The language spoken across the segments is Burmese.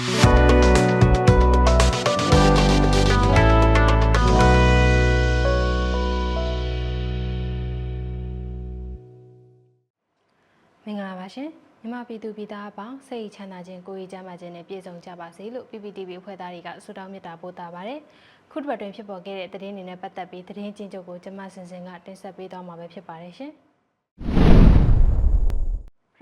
မင်္ဂလာပါရှင်မြမပြည်သူပြည်သားအပေါင်းစိတ်ချမ်းသာခြင်းကိုယ်ရေးချမ်းသာခြင်းနဲ့ပြည့်စုံကြပါစေလို့ PPTV အဖွဲ့သားတွေကဆုတောင်းမေတ္တာပို့သပါတယ်ခုတစ်ပတ်တွင်ဖြစ်ပေါ်ခဲ့တဲ့သတင်းတွေနဲ့ပတ်သက်ပြီးသတင်းချင်းချုပ်ကိုကျွန်မစင်စင်ကတင်ဆက်ပေးသွားမှာပဲဖြစ်ပါတယ်ရှင်ပ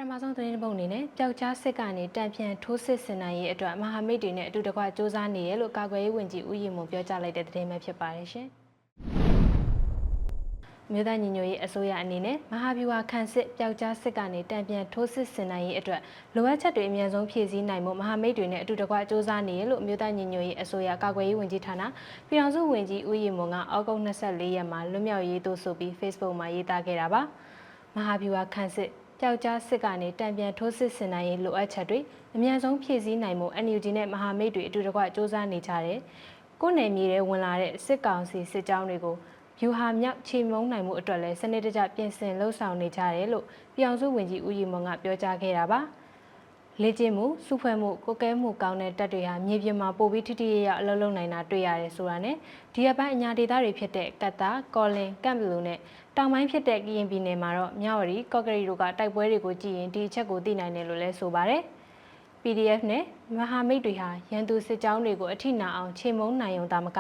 ထမဆုံးသတင်းပုတ်အနေနဲ့ပျောက်ကြားစစ်ကနေတံပြန်ထိုးစစ်ဆင်နိုင်ရေးအတွက်မဟာမိတ်တွေနဲ့အတူတကွစူးစမ်းနေရလို့ကာကွယ်ရေးဝန်ကြီးဦးရီမွန်ပြောကြားလိုက်တဲ့သတင်းပဲဖြစ်ပါတယ်ရှင်။မြေသားညီညွတ်ရေးအစိုးရအနေနဲ့မဟာဗျူဟာခန့်စစ်ပျောက်ကြားစစ်ကနေတံပြန်ထိုးစစ်ဆင်နိုင်ရေးအတွက်လိုအပ်ချက်တွေအမြန်ဆုံးဖြည့်ဆည်းနိုင်မှုမဟာမိတ်တွေနဲ့အတူတကွစူးစမ်းနေရလို့မြေသားညီညွတ်ရေးအစိုးရကာကွယ်ရေးဝန်ကြီးဌာနပြည်ထောင်စုဝန်ကြီးဦးရီမွန်ကအောက်တိုဘာ24ရက်မှာလွတ်မြောက်ရေးသို့ဆိုပြီး Facebook မှာရေးသားခဲ့တာပါ။မဟာဗျူဟာခန့်စစ် ပျောက်ကြားစစ်ကနေတံပြန်ထိုးစစ်ဆင်နိုင်ရေးလိုအပ်ချက်တွေအများဆုံးဖြည့်ဆည်းနိုင်မှု NUG နဲ့မဟာမိတ်တွေအတူတကွစ조사နေကြတယ်ကိုယ်နယ်မြေတွေဝင်လာတဲ့စစ်ကောင်စီစစ်ကြောင်းတွေကိုဗျူဟာမြောက်ချိန်မုံနိုင်မှုအတွက်လည်းစနစ်တကျပြင်ဆင်လှုပ်ဆောင်နေကြတယ်လို့ပြောင်စုဝင်ကြီးဦးရီမွန်ကပြောကြားခဲ့တာပါ လေ့ကျင့်မှုစုဖွဲ့မှုကိုကဲမှုကောင်းတဲ့တပ်တွေဟာမြေပြင်မှာပိုပြီးထိထိရရအလုပ်လုပ်နိုင်တာတွေ့ရတယ်ဆိုတာနဲ့ဒီအပိုင်းအညာဒေသတွေဖြစ်တဲ့ကတ်တာကော်လင်ကမ်ဘလူနဲ့တောင်ပိုင်းဖြစ်တဲ့ကရင်ပြည်နယ်မှာတော့မြဝတီကော့ကရီတို့ကတိုက်ပွဲတွေကိုကြည့်ရင်ဒီအချက်ကိုသိနိုင်တယ်လို့လည်းဆိုပါတယ် PDF နဲ့မဟာမိတ်တွေဟာရန်သူစစ်ကြောင်းတွေကိုအထိနာအောင်ချိန်မုံနိုင်ုံသာမက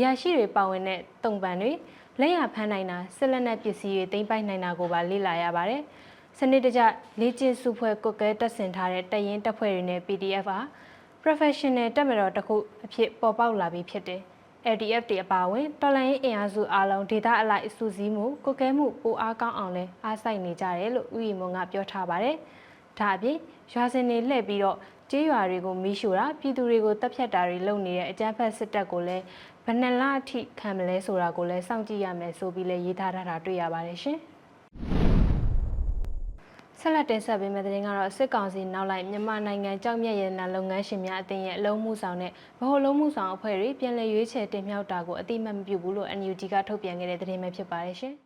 ရရှိတွေပါဝင်တဲ့တုံပန်တွေလက်ရဖမ်းနိုင်တာစစ်လက်နက်ပစ္စည်းတွေတင်ပိုက်နိုင်တာကိုပါလေ့လာရပါတယ်။ စနစ်တကျလေ့ကျင့်စုဖွဲ့ကုတ်ကဲတက်ဆင်ထားတဲ့တရင်တပ်ဖွဲ့တွေနဲ့ PDF ဟာ professional တက်မတော်တစ်ခုအဖြစ်ပေါ်ပေါက်လာပြီးဖြစ်တယ်။ LDF တွေအပါအဝင်တော်လိုင်းအင်အားစုအားလုံးဒေတာအလိုက်စုစည်းမှုကုတ်ကဲမှုပိုအားကောင်းအောင်လဲအားစိုက်နေကြတယ်လို့ဦးရီမွန်ကပြောထားပါတယ်။ဒါအပြင်ရွာစင်တွေလှည့်ပြီးတော့ကျေးရွာတွေကိုမီးရှို့တာပြည်သူတွေကိုတပ်ဖြတ်တာတွေလုပ်နေတဲ့အကြမ်းဖက်စစ်တပ်ကိုလည်းဘယ်နှလအထိခံမလဲဆိုတာကိုလည်းစောင့်ကြည့်ရမယ်ဆိုပြီးလည်းရေးသားထားတာတွေ့ရပါတယ်ရှင်။ ဆက်လက်တင်ဆက်ပေးမယ့်သတင်းကတော့စစ်ကောင်စီနောက်လိုက်မြန်မာနိုင်ငံကြောက်မြက်ရတနာလုပ်ငန်းရှင်များအသင်းရဲ့အလုံးမှုဆောင်နဲ့ဗဟိုလုံးမှုဆောင်အဖွဲ့တွေပြန်လည်ရွေးချယ်တင်မြှောက်တာကိုအတိမတ်မပြုဘူးလို့ NUG ကထုတ်ပြန်ခဲ့တဲ့သတင်းပဲဖြစ်ပါတယ်ရှင်။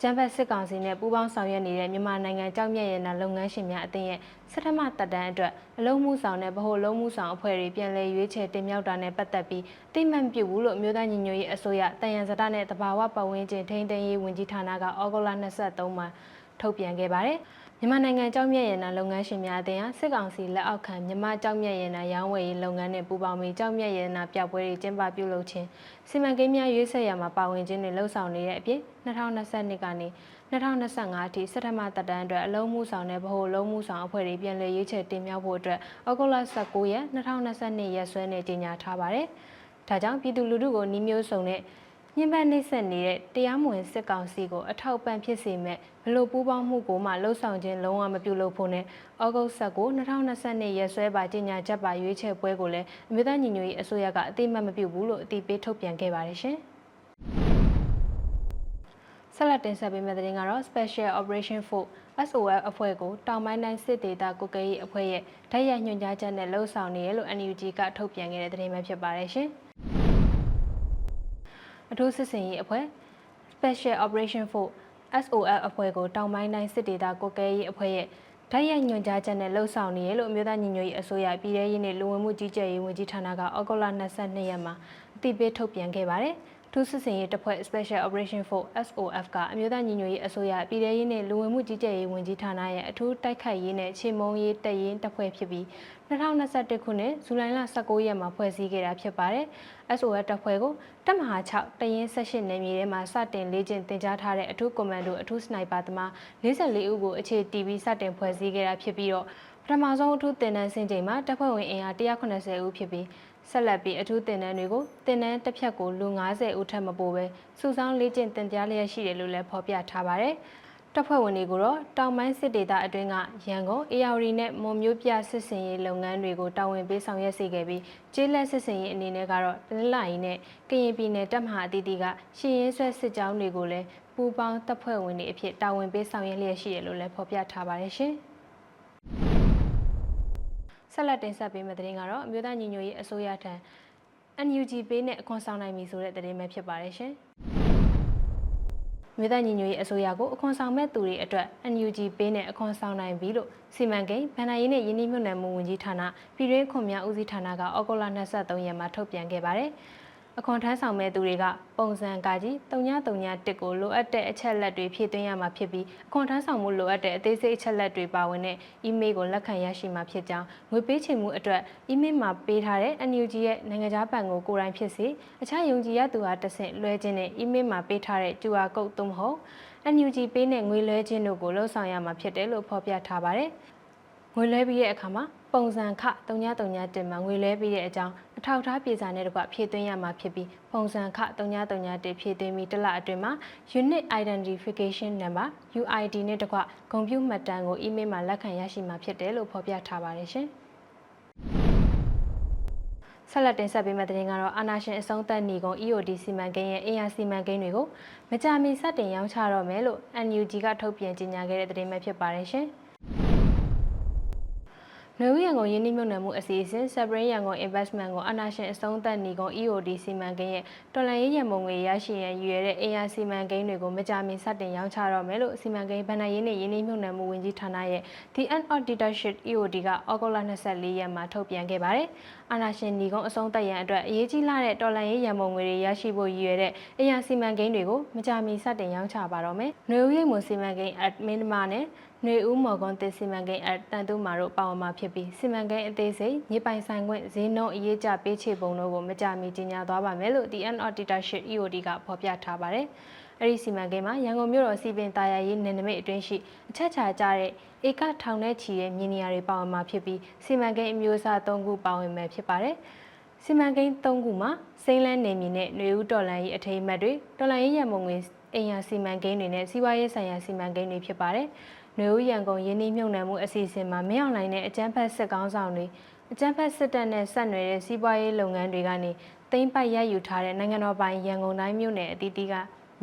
ကျန်းဖက်စစ်ကောင်စီနဲ့ပူးပေါင်းဆောင်ရွက်နေတဲ့မြန်မာနိုင်ငံကြောက်မြက်ရတနာလုပ်ငန်းရှင်များအသင်းရဲ့စထမတက်တန်းအတွက်အလုံးမှုဆောင်နဲ့ဗဟိုလုံးမှုဆောင်အဖွဲ့တွေပြန်လည်ရွေးချယ်တင်မြှောက်တာနဲ့ပတ်သက်ပြီးတိမှန်ပြုတ်ဘူးလို့မြို့သားညီညွတ်ရေးအစိုးရတန်ရန်စတာနဲ့တဘာဝပတ်ဝန်းကျင်ထိန်းသိမ်းရေးဝန်ကြီးဌာနကဩဂုတ်လ23မှာထုတ်ပြန်ခဲ့ပါတယ်။ မြန်မာနိုင်ငံကြောက်မြက်ရတနာလုပ်ငန်းရှင်များအသင်းဟာစစ်ကောင်စီလက်အောက်ခံမြန်မာကြောက်မြက်ရတနာရောင်းဝယ်ရေးလုပ်ငန်းနဲ့ပူးပေါင်းပြီးကြောက်မြက်ရတနာပြပွဲတွေကျင်းပပြုလုပ်ခြင်းစီမံကိန်းများရွေးဆက်ရမှာပါဝင်ခြင်းတွေလှုပ်ဆောင်နေတဲ့အပြင်2022ကနေ2025အထိစက်ထမတက်တန်းအတွက်အလုံးမှုဆောင်တဲ့ဗဟိုလုံးမှုဆောင်အဖွဲ့တွေပြန်လည်ရွေးချယ်တင်မြှောက်ဖို့အတွက်ဩဂုတ်လ19ရက်2022ရက်စွဲနဲ့ကြေညာထားပါတယ်။ဒါကြောင့်ပြည်သူလူထုကိုနှီးမျိုးစုံနဲ့ ညှဉ်းပန်းနှိပ်စက်နေတဲ့တရားမဝင်စစ်ကောင်စီကိုအထောက်ပံ့ဖြစ်စေမဲ့ဘလို့ပူးပေါင်းမှုကိုမှလှုပ်ဆောင်ခြင်းလုံးဝမပြုလုပ်ဖို့နဲ့ဩဂုတ်19 2022ရက်စွဲပါကြေညာချက်ပါရွေးချယ်ပွဲကိုလည်းအမျိုးသားညီညွတ်ရေးအစိုးရကအတိမတ်မပြုဘူးလို့အတိပေးထုတ်ပြန်ခဲ့ပါတယ်ရှင်။ဆက်လက်တင်ဆက်ပေးမယ့်သတင်းကတော့ Special Operation Force SOF အဖွဲ့ကိုတောင်ပိုင်းတိုင်းစစ်ဒေသကုကရေးအဖွဲ့ရဲ့ဓာတ်ရိုက်ညွှန်ကြားချက်နဲ့လှုပ်ဆောင်နေရလို့ NUG ကထုတ်ပြန်ခဲ့တဲ့သတင်းပဲဖြစ်ပါတယ်ရှင်။ အထူးစစ်စင်ရေးအဖွဲ့ Special Operation Force SOF အဖွဲ့ကိုတောင်ပိုင်းတိုင်းစစ်ဒေသကုကရေးအဖွဲ့ရဲ့ဓာတ်ရိုက်ညွှန်ကြားချက်နဲ့လှုပ်ဆောင်နေရလို့အမျိုးသားညီညွတ်ရေးအစိုးရပြည်ထရေးနဲ့လူဝင်မှုကြီးကြပ်ရေးဝန်ကြီးဌာနကဩဂုတ်လ22ရက်မှာအသိပေးထုတ်ပြန်ခဲ့ပါတယ်။ ထူးစစ်စင်ရေးတပ်ဖွဲ့ Special Operation Force SOF ကအမျိုးသားညီညွတ်ရေးအစိုးရပြည်ထရေးနဲ့လူဝင်မှုကြီးကြပ်ရေးဝန်ကြီးဌာနရဲ့အထူးတိုက်ခိုက်ရေးနဲ့ချေမှုန်းရေးတပ်ရင်းတပ်ဖွဲ့ဖြစ်ပြီး2021ခုနှစ်ဇူလိုင်လ19ရက်မှာဖွဲ့စည်းခဲ့တာဖြစ်ပါတယ်။ SOF တပ်ဖွဲ့ကိုတပ်မဟာ6တရင်18နယ်မြေထဲမှာစတင်လေ့ကျင့်သင်ကြားထားတဲ့အထူးကွန်မန်ဒိုအထူးစနိုက်ပါသမား44ဦးကိုအခြေတည်ပြီးစတင်ဖွဲ့စည်းခဲ့တာဖြစ်ပြီးတော့ပထမဆုံးအထူးတင်နန်းစင်ချိန်မှာတပ်ဖွဲ့ဝင်အင်အား190ဦးဖြစ်ပြီး ဆက်လက်ပြီးအထူးတင်နန်းတွေကိုတင်နန်းတစ်ဖြတ်ကိုလူ90ဦးထက်မပိုဘဲစုဆောင်းလေ့ကျင့်တင်ကြားလျက်ရှိတယ်လို့လည်းဖော်ပြထားပါတယ်။တပ်ဖွဲ့ဝင်တွေကိုတော့တောင်ပိုင်းစစ်ဒေသအတွင်းကရန်ကုန်အေရဝတီနဲ့မွန်မျိုးပြစစ်စင်ရေးလုပ်ငန်းတွေကိုတာဝန်ပေးဆောင်ရွက်စေခဲ့ပြီးကျေးလက်စစ်စင်ရေးအနေနဲ့ကတော့တနင်္လာရီနဲ့ကရင်ပြည်နယ်တပ်မဟာအသီးသီးကရှင်းရဲဆွဲစစ်ကြောင်းတွေကိုလည်းပူးပေါင်းတပ်ဖွဲ့ဝင်တွေအဖြစ်တာဝန်ပေးဆောင်ရွက်လျက်ရှိတယ်လို့လည်းဖော်ပြထားပါတယ်ရှင်။ ဆက်လက်တင်ဆက်ပေးမယ့်သတင်းကတော့အမျိုးသားညီညွတ်ရေးအစိုးရထံ NUG ပေးနဲ့အခွန်ဆောင်နိုင်ပြီဆိုတဲ့သတင်းပဲဖြစ်ပါတယ်ရှင်။မြို့သားညီညွတ်ရေးအစိုးရကိုအခွန်ဆောင်မဲ့သူတွေအတွက် NUG ပေးနဲ့အခွန်ဆောင်နိုင်ပြီလို့စီမံကိန်းဗန်နာရေးနဲ့ယင်းနှိမ့်မြုံနယ်မှုဝန်ကြီးဌာနပြည်တွင်းခွန်များဦးစီးဌာနကဩဂုတ်လ23ရက်မှာထုတ်ပြန်ခဲ့ပါတယ်။ အခွန်ထမ်းဆောင်မဲ့သူတွေကပုံစံကာကြီး3931ကိုလိုအပ်တဲ့အချက်လက်တွေဖြည့်သွင်းရမှာဖြစ်ပြီးအခွန်ထမ်းဆောင်မှုလိုအပ်တဲ့အသေးစိတ်အချက်လက်တွေပါဝင်တဲ့အီးမေးလ်ကိုလက်ခံရရှိမှာဖြစ်ကြောင်းငွေပေးချေမှုအတွက်အီးမေးလ်မှာပေးထားတဲ့ NUG ရဲ့နိုင်ငံခြားဘဏ်ကိုကိုယ်တိုင်ဖြစ်စေအခြားယုံကြည်ရသူအားတဆင့်လွှဲခြင်းနဲ့အီးမေးလ်မှာပေးထားတဲ့ QR code သို့မဟုတ် NUG ပေးနဲ့ငွေလွှဲခြင်းတို့ကိုလှုပ်ဆောင်ရမှာဖြစ်တယ်လို့ဖော်ပြထားပါတယ်ငွေလွှဲပြီးတဲ့အခါမှာ ပုံစံခ3931မှာငွေလဲပြီးတဲ့အကြောင်းအထောက်အထားပြေစာနဲ့တကွဖြည့်သွင်းရမှာဖြစ်ပြီးပုံစံခ3931ဖြည့်သွင်းပြီးတစ်လအတွင်းမှာ Unit Identification Number UID နဲ့တကွဂုဏ်ပြုမှတ်တမ်းကိုအီးမေးလ်မှာလက်ခံရရှိမှာဖြစ်တယ်လို့ဖော်ပြထားပါတယ်ရှင်ဆက်လက်တင်ဆက်ပေးမယ့်သတင်းကတော့အာနာရှင်အစုံသက်ညီကုံ EOD စီမံကိန်းရဲ့အင်အားစီမံကိန်းတွေကိုမကြာမီစတင်ရောင်းချတော့မယ်လို့ NUG ကထုတ်ပြန်ကြေညာခဲ့တဲ့သတင်းပဲဖြစ်ပါတယ်ရှင်။ နွေဦးရန်ကုန်ယင်းနှိမ့်မြုံနယ်မှုအစီအစဉ် Sabrin ရန်ကုန် Investment ကိုအနာရှင်အဆုံးသက်နေကုန် EOD စီမံကိန်းရဲ့တော်လှန်ရေးရန်ပုံငွေရရှိရန်ရည်ရွယ်တဲ့ AI စီမံကိန်းတွေကိုမကြာမီစတင်ရောင်းချတော့မယ်လို့စီမံကိန်းဗဏ္ဍာရေးနဲ့ယင်းနှိမ့်မြုံနယ်မှုဝန်ကြီးဌာနရဲ့ The End Auditorship EOD ကဩဂုတ်လ24ရက်မှာထုတ်ပြန်ခဲ့ပါတယ်။အနာရှင်နေကုန်အဆုံးသက်ရန်အတွက်အရေးကြီးလာတဲ့တော်လှန်ရေးရန်ပုံငွေတွေရရှိဖို့ရည်ရွယ်တဲ့ AI စီမံကိန်းတွေကိုမကြာမီစတင်ရောင်းချပါတော့မယ်။နွေဦးရိပ်မွန်စီမံကိန်း admin မှာ နှွေဦးမော်ကွန်တင်စီမံကိန်းအတန်တူမာတို့ပါဝင်မှာဖြစ်ပြီးစီမံကိန်းအသေးစိတ်မြေပိုင်ဆိုင်ခွင့်ဈေးနှုန်းအရေးကြပေးချေပုံတို့ကိုမကြမီကြီးညာသွားပါမယ်လို့ DN Auditorship EOD ကဖော်ပြထားပါတယ်။အဲဒီစီမံကိန်းမှာရန်ကုန်မြို့တော်စီပင်တာယာရေးနယ်နိမိတ်အတွင်းရှိအချက်ချာကြတဲ့ဧကထောင်နဲ့ချီရဲ့မြေနေရာတွေပါဝင်မှာဖြစ်ပြီးစီမံကိန်းအမျိုးအစား၃ခုပါဝင်မှာဖြစ်ပါတယ်။စီမံကိန်း၃ခုမှာစိမ့်လန်းနေမြင်တဲ့နေဦးတော်လန်ရေးအထိမ်းအမှတ်တွေတော်လန်ရေးရမုံငွေအိမ်ယာစီမံကိန်းတွေနဲ့စီးပွားရေးဆိုင်ရာစီမံကိန်းတွေဖြစ်ပါတယ်။ နွေဦးရန်ကုန်ရင်းနှီးမြှုပ်နှံမှုအစီအစဉ်မှာမင်းအောင်လှိုင်နဲ့အကြမ်းဖက်စစ်ကောင်းဆောင်တွေအကြမ်းဖက်စစ်တပ်နဲ့ဆက်နွယ်တဲ့စီးပွားရေးလုပ်ငန်းတွေကနေသိမ်းပိုက်ရယူထားတဲ့နိုင်ငံတော်ပိုင်ရန်ကုန်တိုင်းမြို့နယ်အသီးသီးက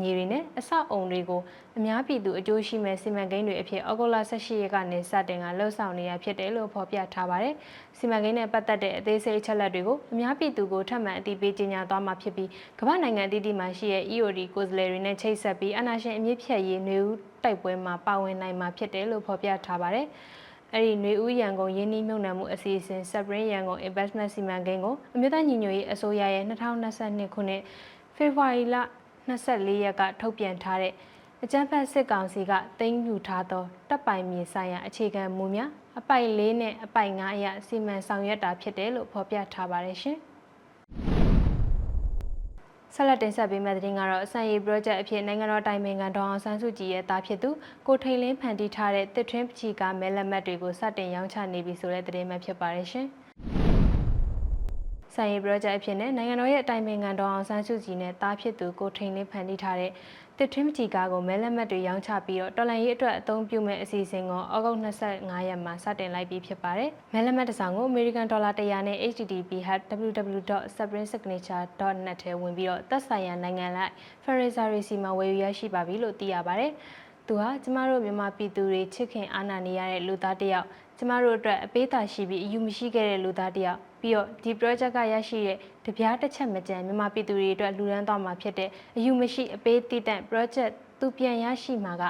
မြေတွေနဲ့အဆောက်အုံတွေကိုအများပြည်သူအကျိုးရှိမဲ့စီမံကိန်းတွေအဖြစ်ဩဂုတ်လ18ရက်ကနေစတင်ကလှုပ်ဆောင်နေရဖြစ်တယ်လို့ဖော်ပြထားပါတယ်။စီမံကိန်းနဲ့ပတ်သက်တဲ့အသေးစိတ်အချက်လက်တွေကိုအများပြည်သူကိုထပ်မံအသိပေးကြေညာသွားမှာဖြစ်ပြီးကမ္ဘာနိုင်ငံအသီးသီးမှာရှိတဲ့ EOD ကိုယ်စားလှယ်တွေနဲ့ချိတ်ဆက်ပြီးအနာရှင်အမြင့်ဖြတ်ရေးနေဦးတိုက်ပွဲမှာပါဝင်နိုင်မှာဖြစ်တယ်လို့ဖော်ပြထားပါတယ်။အဲ့ဒီຫນွေဦးရန်ကုန်ရင်းနှီးမြှုပ်နှံမှုအစီအစဉ် Sabrin ရန်ကုန် Investment စီမံကိန်းကိုအမျိုးသားညီညွတ်ရေးအစိုးရရဲ့2022ခုနှစ်ဖေဖော်ဝါရီလ 24ရက်ကထုတ်ပြန်ထားတဲ့အကြံဖတ်စစ်ကောင်စီကတင်ယူထားသောတပ်ပိုင်မြေဆိုင်ရာအခြေခံမူများအပိုက်၄နဲ့အပိုက်၅အရစီမံဆောင်ရွက်တာဖြစ်တယ်လို့ဖော်ပြထားပါတယ်ရှင်။ဆက်လက်တင်ဆက်ပေးမယ့်သတင်းကတော့အစံရီ project အဖြစ်နိုင်ငံတော်တိုင်ပင်ခံဒေါအောင်ဆန်းစုကြည်ရဲ့တာဖြစ်သူကိုထိန်လင်းဖန်တီးထားတဲ့တစ်ထွင်းပချီကမဲလက်မှတ်တွေကိုစတင်ရောင်းချနေပြီဆိုတဲ့သတင်းမှဖြစ်ပါတယ်ရှင်။ ဆိုင်ရီ project အဖြစ်နဲ့နိုင်ငံတော်ရဲ့အတိုင်ပင်ခံဒေါအောင်ဆန်းစုကြည်နဲ့တာဖြစ်သူကိုထိန်လင်းဖန်တီးထားတဲ့တစ်ထွင်းပချီကားကိုမဲလက်မှတ်တွေရောင်းချပြီးတော့တော်လန်ရေးအတွက်အသုံးပြုမဲ့အစီအစဉ်ကိုဩဂုတ်25ရက်မှာစတင်လိုက်ပြီးဖြစ်ပါတယ်။မဲလက်မှတ်တစ်စောင်ကို American Dollar 100နဲ့ HTTP www.sabrinsignature.net ထဲဝင်ပြီးတော့သက်ဆိုင်ရာနိုင်ငံလိုက် Ferrari စီမှာဝယ်ယူရရှိပါပြီလို့သိရပါတယ်။သူဟာကျမတို့မြန်မာပြည်သူတွေချစ်ခင်အားနာနေရတဲ့လူသားတစ်ယောက်ကျမတို့အတွက်အပေးသာရှိပြီးအယူမရှိခဲ့တဲ့လူသားတစ်ယောက် ပြီးတော့ဒီ project ကရရှိတဲ့တပြားတစ်ချက်မကြံမြန်မာပြည်သူတွေအတွက်လူရန်သွားမှာဖြစ်တဲ့အယူမရှိအပေးတည်တံ့ project သူပြန်ရရှိမှာက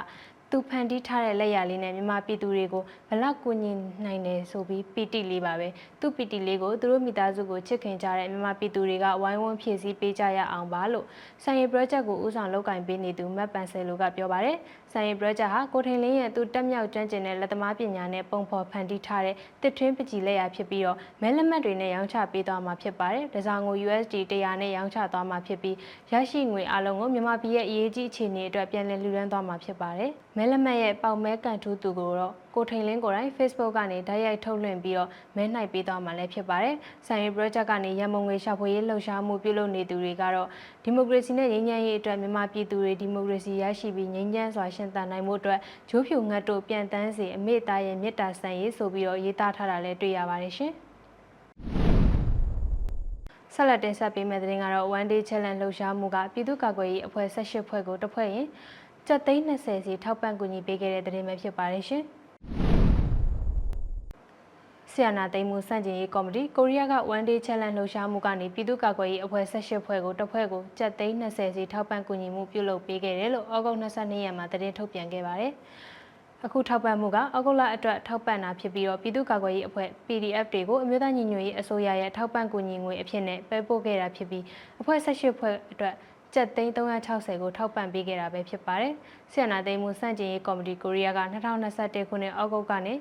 သူဖန်တီးထားတဲ့လက်ရလေးနဲ့မြန်မာပြည်သူတွေကိုဘလောက်ကိုညီနိုင်တယ်ဆိုပြီးပီတိလေးပါပဲသူပီတိလေးကိုသူတို့မိသားစုကိုချစ်ခင်ကြတဲ့မြန်မာပြည်သူတွေကဝိုင်းဝန်းဖြည့်ဆည်းပေးကြရအောင်ပါလို့ဆိုင်ရီ project ကိုဦးဆောင်လုပ်ကင်ပေးနေသူမတ်ပန်ဆယ်လိုကပြောပါတယ်ဆိုင်ရီ project ဟာကိုထိန်လင်းရဲ့သူတက်မြောက်ကျွမ်းကျင်တဲ့လက်သမားပညာနဲ့ပုံဖော်ဖန်တီးထားတဲ့တစ်ထွင်းပကြည်လက်ရဖြစ်ပြီးတော့မဲလက်မှတ်တွေနဲ့ရောင်းချပေးသွားမှာဖြစ်ပါတယ်။ဒါဆောင်ကို USD 100နဲ့ရောင်းချသွားမှာဖြစ်ပြီးရရှိငွေအလုံးကိုမြန်မာပြည်ရဲ့အရေးကြီးအခြေအနေအတွက်ပြန်လည်လှူဒါန်းသွားမှာဖြစ်ပါတယ်။မဲလက်မှတ်ရဲ့ပေါက်မဲကန်ထူးသူကိုတော့ကိုထိန်လင်းကိုယ်တိုင် Facebook ကနေဓာတ်ရိုက်ထုတ်လွှင့်ပြီးတော့မဲနှိုက်ပေးသွားမှာလည်းဖြစ်ပါတယ်။ဆိုင်ရီ project ကနေရန်မုံငွေရှာဖွေရေးလှုပ်ရှားမှုပြုလုပ်နေသူတွေကတော့ဒီမိုကရေစီနဲ့ငြိမ်းချမ်းရေးအတွက်မြန်မာပြည်သူတွေဒီမိုကရေစီရရှိပြီးငြိမ်းချမ်းစွာရှင်သန်နိုင်မှုအတွက်ဂျိုးဖြူငတ်တို့ပြန်တန်းစီအမေသားရဲ့မေတ္တာဆန်ရေးဆိုပြီးတော့ရေးသားထားတာလည်းတွေ့ရပါတယ်ရှင်။ဆက်လက်တင်ဆက်ပေးမယ့်သတင်းကတော့ One Day Challenge လှုပ်ရှားမှုကပြည်သူ့ကာကွယ်ရေးအဖွဲ့18ဖွဲ့ကိုတစ်ဖွဲ့ရင် ကျပ်သိန်း20စီထောက်ပံ့ကူညီပေးခဲ့တဲ့သတင်းပဲဖြစ်ပါတယ်ရှင်။စဆီယနာသိမ်းမှုစန့်ကျင်ရေးကော်မတီကိုရီးယားက One Day Challenge လှုပ်ရှားမှုကနေပြည်သူ့ကာကွယ်ရေးအဖွဲ့18ဖွဲ့ကိုတစ်ဖွဲ့ကိုကျပ်သိန်း20စီထောက်ပံ့ကူညီမှုပြုလုပ်ပေးခဲ့တယ်လို့ဩဂုတ်22ရက်မှာသတင်းထုတ်ပြန်ခဲ့ပါတယ်။အခုထောက်ပံ့မှုကဩဂုတ်လအတွက်ထောက်ပံ့တာဖြစ်ပြီးတော့ပြည်သူ့ကာကွယ်ရေးအဖွဲ့ PDF တွေကိုအမျိုးသားညီညွတ်ရေးအစိုးရရဲ့ထောက်ပံ့ကူညီငွေအဖြစ်နဲ့ပေးပို့ခဲ့တာဖြစ်ပြီးအဖွဲ့18ဖွဲ့အတွက် ကျပ်သိန်း360ကိုထောက်ပံ့ပေးခဲ့တာပဲဖြစ်ပါတယ်။ဆီယနာသိမ်းမှုစန့်ကျင်ရေးကော်မတီကိုရီးယားက2021ခုနှစ်ဩဂုတ်ကနေ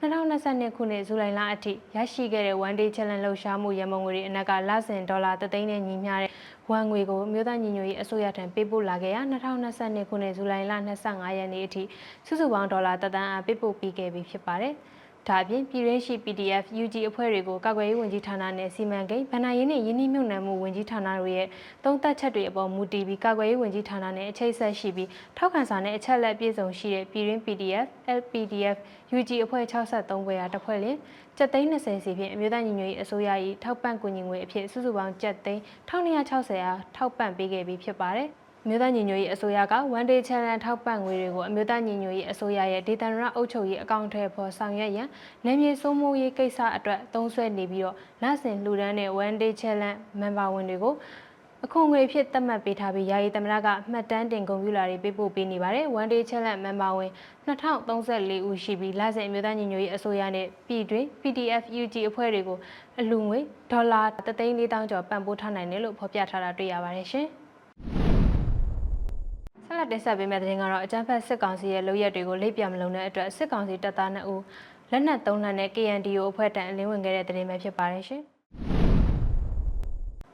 2022ခုနှစ်ဇူလိုင်လအထိရရှိခဲ့တဲ့ One Day Challenge လှုပ်ရှားမှုရမုံငွေတွေအနက်ကလစဉ်ဒေါ်လာ3သိန်းနဲ့ညီမျှတဲ့ဝမ်ငွေကိုမြို့သားညီညွတ်ရေးအစိုးရထံပေးပို့လာခဲ့ရာ2022ခုနှစ်ဇူလိုင်လ25ရက်နေ့အထိစုစုပေါင်းဒေါ်လာ3သန်းအားပေးပို့ပြီးခဲ့ပြီဖြစ်ပါတယ်။ ဒါအပြင်ပြည်ရင်းရှိ PDF UG အဖွဲ့တွေကိုကာကွယ်ရေးဝန်ကြီးဌာနနဲ့စီမံကိန်းဗဏ္ဍာရေးနဲ့ယင်းနှိမ့်မြုပ်နှံမှုဝန်ကြီးဌာနတို့ရဲ့သုံးသက်ချက်တွေအပေါ်မူတည်ပြီးကာကွယ်ရေးဝန်ကြီးဌာနနဲ့အချိတ်ဆက်ရှိပြီးထောက်ခံစာနဲ့အချက်လက်ပြည့်စုံရှိတဲ့ပြည်ရင်း PDF, LPDF, UG အဖွဲ့63ဘွဲရာတစ်ဖွဲ့လင်ကျပ်သိန်း20စီဖြင့်အမျိုးသားညီညွတ်ရေးအစိုးရ၏ထောက်ပံ့ကူညီငွေအဖြစ်စုစုပေါင်းကျပ်သိန်း1260အားထောက်ပံ့ပေးခဲ့ပြီးဖြစ်ပါတယ်။ အမျိုးသားညီညွတ်ရေးအစိုးရက One Day Challenge ထောက်ပံ့ငွေတွေကိုအမျိုးသားညီညွတ်ရေးအစိုးရရဲ့ဒေသန္တရအုပ်ချုပ်ရေးအကောင့်ထဲပေါ်ဆောင်ရွက်ရန်နယ်မြေစိုးမိုးရေးကိစ္စအတွက်သုံးစွဲနေပြီးတော့လစဉ်လှူဒန်းတဲ့ One Day Challenge မန်ပါဝင်တွေကိုအခွန်ငွေဖြစ်သတ်မှတ်ပေးထားပြီးယာယီသမရကမှတ်တမ်းတင်ကွန်ပျူတာတွေပေးပို့ပေးနေပါတယ်။ One Day Challenge မန်ပါဝင်2034ဦးရှိပြီးလစဉ်အမျိုးသားညီညွတ်ရေးအစိုးရနဲ့ပြည်တွင်း PDF UG အဖွဲ့တွေကိုအလူငွေဒေါ်လာ3,400ကျော်ပံ့ပိုးထားနိုင်တယ်လို့ဖော်ပြထားတာတွေ့ရပါတယ်ရှင်။ ဆက်လက်တင်ဆက်ပေးမယ့်သတင်းကတော့အကြမ်းဖက်စစ်ကောင်စီရဲ့လုပ်ရက်တွေကိုလိပ်ပြမလုံတဲ့အတွက်စစ်ကောင်စီတပ်သား2ဦးလက်နက်သုံးလက်နဲ့ KNDO အဖွဲ့တန်အလင်းဝင်ခဲ့တဲ့သတင်းပဲဖြစ်ပါတယ်ရှင်။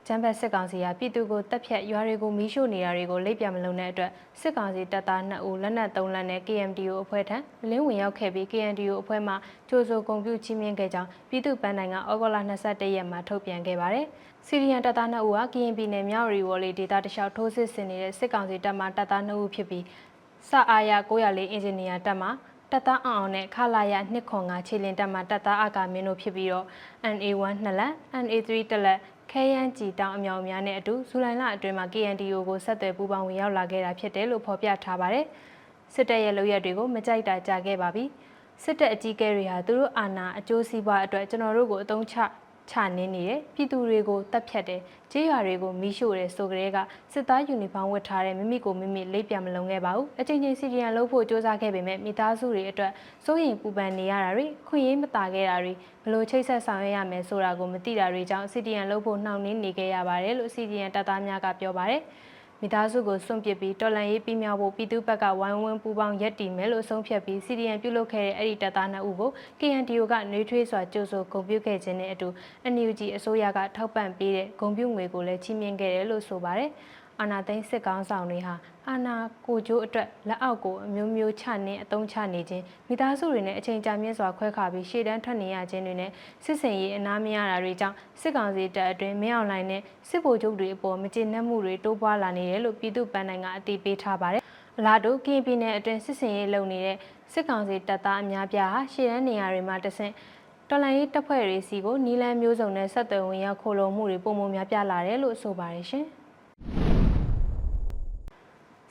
ကျန်းဖက်စစ်ကောင်စီကပြည်သူကိုတပ်ဖြတ်ရွာတွေကိုမီးရှို့နေတာတွေကိုလိပ်ပြမလုံတဲ့အတွက်စစ်ကောင်စီတပ်သား2ဦးလက်နက်3လက်နဲ့ KMDO အဖွဲ့ထံလင်းဝင်ရောက်ခဲ့ပြီး KNDO အဖွဲ့မှကြိုးစိုးဂုံပြုချီးမြှင့်ခဲ့ကြောင်းပြည်သူ့ပန်းတိုင်ကဩဂုတ်လ22ရက်မှာထုတ်ပြန်ခဲ့ပါတယ်။စီရီယန်တပ်သား2ဦးဟာကရင်ပြည်နယ်မြောက်ရီဝေါ်လီဒေသတလျှောက်ထိုးစစ်ဆင်နေတဲ့စစ်ကောင်စီတပ်မှတပ်သား2ဦးဖြစ်ပြီးစအားရ904အင်ဂျင်နီယာတပ်မှတပ်သားအောင်အောင်နဲ့ခလာရ205ခြေလင်တပ်မှတပ်သားအကာမင်းတို့ဖြစ်ပြီးတော့ NA1 နှစ်လက် NA3 တစ်လက် ခဲယမ်းကြည်တောင်အမြောင်များနဲ့အတူဇူလိုင်လအတွင်းမှာ KNDO ကိုဆက်သွယ်ပူးပေါင်းဝင်ရောက်လာခဲ့တာဖြစ်တယ်လို့ဖော်ပြထားပါတယ်။စစ်တပ်ရဲ့လုပ်ရက်တွေကိုမကြိုက်တာကြားခဲ့ပါပြီ။စစ်တပ်အကြီးအကဲတွေဟာသူတို့အာဏာအကျိုးစီးပွားအတွက်ကျွန်တော်တို့ကိုအသုံးချ ချနင်းနေတယ်ပြည်သူတွေကိုတပ်ဖြတ်တယ်ကြေးရွာတွေကိုမီးရှို့တယ်ဆိုကြတဲ့ကစစ်သားယူနီဖောင်းဝတ်ထားတဲ့မိမိကိုမိမိလိပ်ပြမလုံခဲ့ပါဘူးအချိန်ချင်းစီဒီယန်လုပ်ဖို့စ조사ခဲ့ပေမဲ့မိသားစုတွေအတွက်စိုးရိမ်ပူပန်နေရတာတွေခွင့်ရင်းမတာခဲ့တာတွေဘလို့ချိတ်ဆက်ဆောင်ရွက်ရမယ်ဆိုတာကိုမသိတာတွေကြောင့်စီဒီယန်လုပ်ဖို့နှောင့်နှေးနေခဲ့ရပါတယ်လို့စီဒီယန်တပ်သားများကပြောပါတယ် မိသားစုကိုစွန့်ပစ်ပြီးတော်လန်ရေးပြီးမြောက်ဖို့ပြည်သူ့ဘက်ကဝိုင်းဝန်းပူးပေါင်းရက်တည်မယ်လို့ဆုံးဖြတ်ပြီး CDN ပြုလုပ်ခဲ့တဲ့အဲ့ဒီတပ်သားနှစ်ဦးကို KNDO ကနှွေးထွေးစွာကြိုးဆိုဂုဏ်ပြုခဲ့ခြင်းနဲ့အတူ NUG အစိုးရကထောက်ပံ့ပေးတဲ့ဂုဏ်ပြုငွေကိုလည်းချီးမြှင့်ခဲ့တယ်လို့ဆိုပါတယ်။အာနာသိန်းစစ်ကောင်းဆောင်တွေဟာ အာနာကိုကျိုးအတွက်လက်အောက်ကိုအမျိုးမျိုးချနှင်းအသုံးချနေခြင်းမိသားစုတွေနဲ့အချိန်ကြာမြင့်စွာခွဲခါပြီးရှေ့တန်းထွက်နေရခြင်းတွေနဲ့စစ်စင်ရေးအနားမရတာတွေကြောင့်စစ်ကောင်စီတပ်အတွင်းမင်းအောင်လှိုင်နဲ့စစ်ဗိုလ်ချုပ်တွေအပေါ်မကျေနပ်မှုတွေတိုးပွားလာနေတယ်လို့ပြည်သူ့ပန်းတိုင်ကအတည်ပြုထားပါတယ်။အလားတူကရင်ပြည်နယ်အတွင်းစစ်စင်ရေးလုပ်နေတဲ့စစ်ကောင်စီတပ်သားအများပြားဟာရှေ့တန်းနေရာတွေမှာတဆင့်တော်လိုင်းရေးတပ်ဖွဲ့တွေစီကိုနီလန်းမျိုးစုံနဲ့ဆက်သွယ်ဝင်ရောက်ခိုးလုံမှုတွေပုံမှန်များပြလာတယ်လို့ဆိုပါတယ်ရှင်။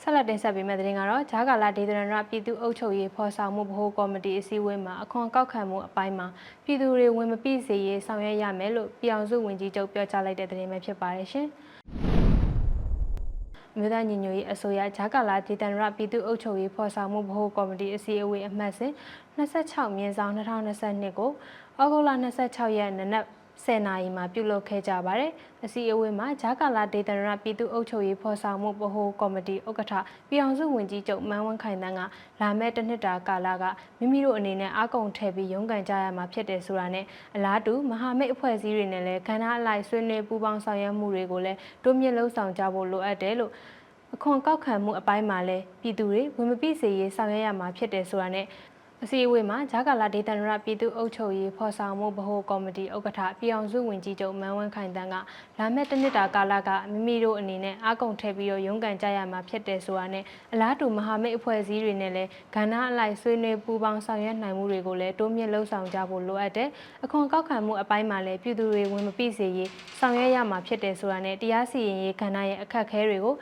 ဆက်လက်တင်ဆက်ပေးမယ့်သတင်းကတော့ဂျာကာလာဒေသရဏပြည်သူ့အုပ်ချုပ်ရေးဖော်ဆောင်မှုဗဟိုကော်မတီအစည်းအဝေးမှာအခွန်ကောက်ခံမှုအပိုင်းမှာပြည်သူတွေဝင်မပြည့်စေရေးဆောင်ရွက်ရမယ်လို့ပြည်အောင်စုဝန်ကြီးချုပ်ပြောကြားလိုက်တဲ့သတင်းပဲဖြစ်ပါတယ်ရှင်။မြို့သားညီညွတ်ရေးအစိုးရဂျာကာလာဒေသရဏပြည်သူ့အုပ်ချုပ်ရေးဖော်ဆောင်မှုဗဟိုကော်မတီအစည်းအဝေးအမှတ်စဉ်26မြင်းဆောင်2022ကိုဩဂုတ်လ26ရက်နေ့နက် 10နာရီမှာပြုလုပ်ခဲ့ကြပါတယ်။အစည်းအဝေးမှာဂျာကာလာဒေသနာပြည်သူ့အုပ်ချုပ်ရေးဖော်ဆောင်မှုဗဟိုကော်မတီဥက္ကဋ္ဌပြည်အောင်စုဝန်ကြီးချုပ်မန်းဝန်းခိုင်တန်းကလာမယ့်တစ်နှစ်တာကာလကမိမိတို့အနေနဲ့အကုံထည့်ပြီးရုန်းကန်ကြရမှာဖြစ်တယ်ဆိုတာနဲ့အလားတူမဟာမိတ်အဖွဲ့အစည်းတွေနဲ့လည်းခန္ဓာအလိုက်ဆွေးနွေးပူးပေါင်းဆောင်ရွက်မှုတွေကိုလည်းတိုးမြင့်လှုံ့ဆော်ကြဖို့လိုအပ်တယ်လို့အခွန်ကောက်ခံမှုအပိုင်းမှာလည်းပြည်သူတွေဝင်မပြည့်စေရေးဆောင်ရွက်ရမှာဖြစ်တယ်ဆိုတာနဲ့ အစည်းအဝေးမှာဂျာကာလာဒေသနရပြည်သူ့အုပ်ချုပ်ရေးဖော်ဆောင်မှုဗဟိုကော်မတီဥက္ကဋ္ဌပြည်အောင်စုဝင်ကြီးချုပ်မန်းဝန်းခိုင်တန်းကလာမယ့်တစ်နှစ်တာကာလကမိမိတို့အနေနဲ့အကုံထည့်ပြီးတော့ရုန်းကန်ကြရမှာဖြစ်တယ်ဆိုတာနဲ့အလားတူမဟာမိတ်အဖွဲ့အစည်းတွေနဲ့လည်းကဏ္ဍအလိုက်ဆွေးနွေးပူးပေါင်းဆောင်ရွက်နိုင်မှုတွေကိုလည်းတိုးမြင့်လှုံ့ဆော်ကြဖို့လိုအပ်တယ်။အခွန်ကောက်ခံမှုအပိုင်းမှာလည်းပြည်သူတွေဝင်မပြည့်စေရေးဆောင်ရွက်ရမှာဖြစ်တယ်ဆိုတာနဲ့တရားစီရင်ရေးကဏ္ဍရဲ့အခက်အခဲတွေကို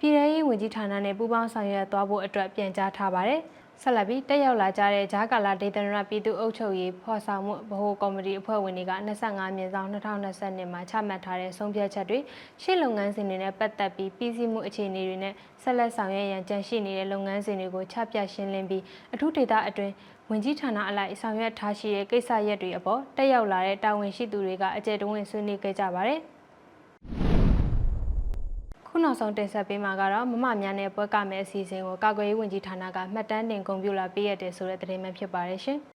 ပြည်ထောင်ရေးဝန်ကြီးဌာနနဲ့ပူးပေါင်းဆောင်ရွက်သွားဖို့အတွက်ပြန်ကြားထားပါတယ်။ ဆက်လက်ပြီးတက်ရောက်လာကြတဲ့ဂျာကာလာဒေသနာပြည်သူ့အုပ်ချုပ်ရေးဖော်ဆောင်မှုဗဟိုကော်မတီအဖွဲ့ဝင်တွေက25မြင်းဆောင်2020မှာချမှတ်ထားတဲ့ဆုံးဖြတ်ချက်တွေရှေ့လုပ်ငန်းစဉ်တွေနဲ့ပတ်သက်ပြီးပြည်စည်းမှုအခြေအနေတွေနဲ့ဆက်လက်ဆောင်ရွက်ရန်ကြံရှိနေတဲ့လုပ်ငန်းစဉ်တွေကိုချပြရှင်းလင်းပြီးအထူးဒေသအတွင်းဝင်ကြီးဌာနအလိုက်ဆောင်ရွက်ထားရှိတဲ့ကိစ္စရပ်တွေအပေါ်တက်ရောက်လာတဲ့တာဝန်ရှိသူတွေကအကြံတဝင်းဆွေးနွေးခဲ့ကြပါတယ်။ ခုနောက်ဆုံးတင်ဆက်ပေးမှာကတော့မမများနဲ့ပွဲကမဲ့အစီအစဉ်ကိုကာကွယ်ရေးဝန်ကြီးဌာနကမှတ်တမ်းတင်ဂုဏ်ပြုလာပေးရတယ်ဆိုတဲ့သတင်းမှဖြစ်ပါတယ်ရှင်။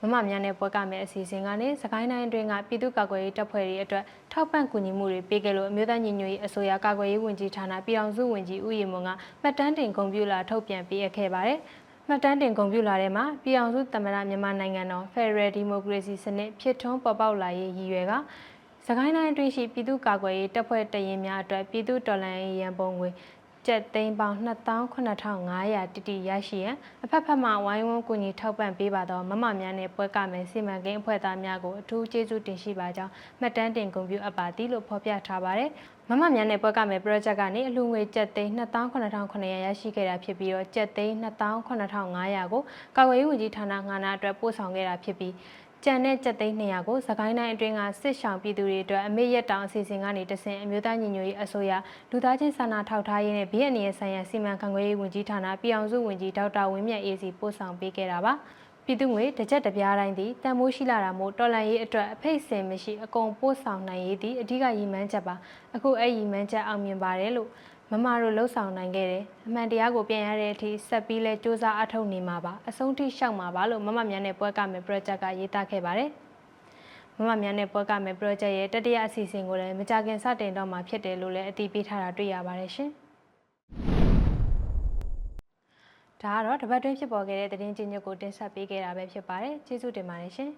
မမများနဲ့ပွဲကမဲ့အစီအစဉ်ကနေစကိုင်းတိုင်းအတွင်းကပြည်သူ့ကာကွယ်ရေးတပ်ဖွဲ့တွေအတွက်ထောက်ပံ့ကူညီမှုတွေပေးခဲ့လို့အမျိုးသားညီညွတ်ရေးအစိုးရကာကွယ်ရေးဝန်ကြီးဌာနပြည်အောင်စုဝန်ကြီးဦးရီမွန်ကမှတ်တမ်းတင်ဂုဏ်ပြုလာထုတ်ပြန်ပေးအပ်ခဲ့ပါတယ်။မှတ်တမ်းတင်ဂုဏ်ပြုလာတဲ့မှာပြည်အောင်စုသမ္မတမြန်မာနိုင်ငံတော် Federal Democracy စနစ်ဖြစ်ထွန်းပေါ်ပေါက်လာရေးရည်ရွယ်က စကိုင်းတိုင်းအတွင်းရှိပြည်သူ့ကာကွယ်ရေးတပ်ဖွဲ့တရင်များအတွက်ပြည်သူ့တော်လှန်ရေးရန်ပုံငွေကျပ်သိန်းပေါင်း28,500တိတိရရှိရန်အဖက်ဖက်မှဝိုင်းဝန်းကူညီထောက်ပံ့ပေးပါတော့မမများနဲ့ပွဲကမယ်စီမံကိန်းအဖွဲ့သားများကိုအထူးကျေးဇူးတင်ရှိပါကြောင်းမှတ်တမ်းတင်ဂုဏ်ပြုအပ်ပါသည်လို့ဖော်ပြထားပါတယ်မမများနဲ့ပွဲကမယ် project ကနေအလှငွေကျပ်သိန်း28,900ရရှိခဲ့တာဖြစ်ပြီးတော့ကျပ်သိန်း28,500ကိုကာကွယ်ရေးဝန်ကြီးဌာနငါနာအတွက်ပို့ဆောင်ခဲ့တာဖြစ်ပြီး ကျန်တဲ့ကြက်သိန်း200ကိုစကိုင်းတိုင်းအတွင်းကစစ်ဆောင်ပြည်သူတွေအတွက်အမေရက်တောင်အစီအစဉ်ကနေတဆင့်အမျိုးသားညီညွတ်ရေးအစိုးရလူသားချင်းစာနာထောက်ထားရေးနဲ့ဘေးအန္တရာယ်ဆိုင်ရာစီမံခန့်ခွဲရေးဝန်ကြီးဌာနပြည်အောင်စုဝန်ကြီးဒေါက်တာဝင်းမြတ်အေးစီပို့ဆောင်ပေးခဲ့တာပါပြည်သူငွေတစ်ချက်တစ်ပြားတိုင်းသည်တန်မိုးရှိလာတာမို့တော်လန်ရေးအတွက်အဖိတ်စင်မရှိအကုန်ပို့ဆောင်နိုင်ရေးသည်အဓိကရည်မှန်းချက်ပါအခုအဲ့ရည်မှန်းချက်အောင်မြင်ပါတယ်လို့ မမတို့လှုပ်ဆောင်နိုင်ခဲ့တယ်အမှန်တရားကိုပြန်ရတဲ့အထိဆက်ပြီးလဲစူးစမ်းအထောက်နေမှာပါအဆုံးထိရှောက်မှာပါလို့မမမြန်တဲ့ပွဲကမယ် project ကရေးသားခဲ့ပါတယ်မမမြန်တဲ့ပွဲကမယ် project ရဲ့တတိယအစီအစဉ်ကိုလည်းမကြခင်စတင်တော့မှာဖြစ်တယ်လို့လည်းအတည်ပြုထားတာတွေ့ရပါတယ်ရှင်ဒါကတော့တပတ်တွင်းဖြစ်ပေါ်ခဲ့တဲ့သတင်းချင်းညွတ်ကိုတင်ဆက်ပေးခဲ့တာပဲဖြစ်ပါတယ်ကျေးဇူးတင်ပါတယ်ရှင်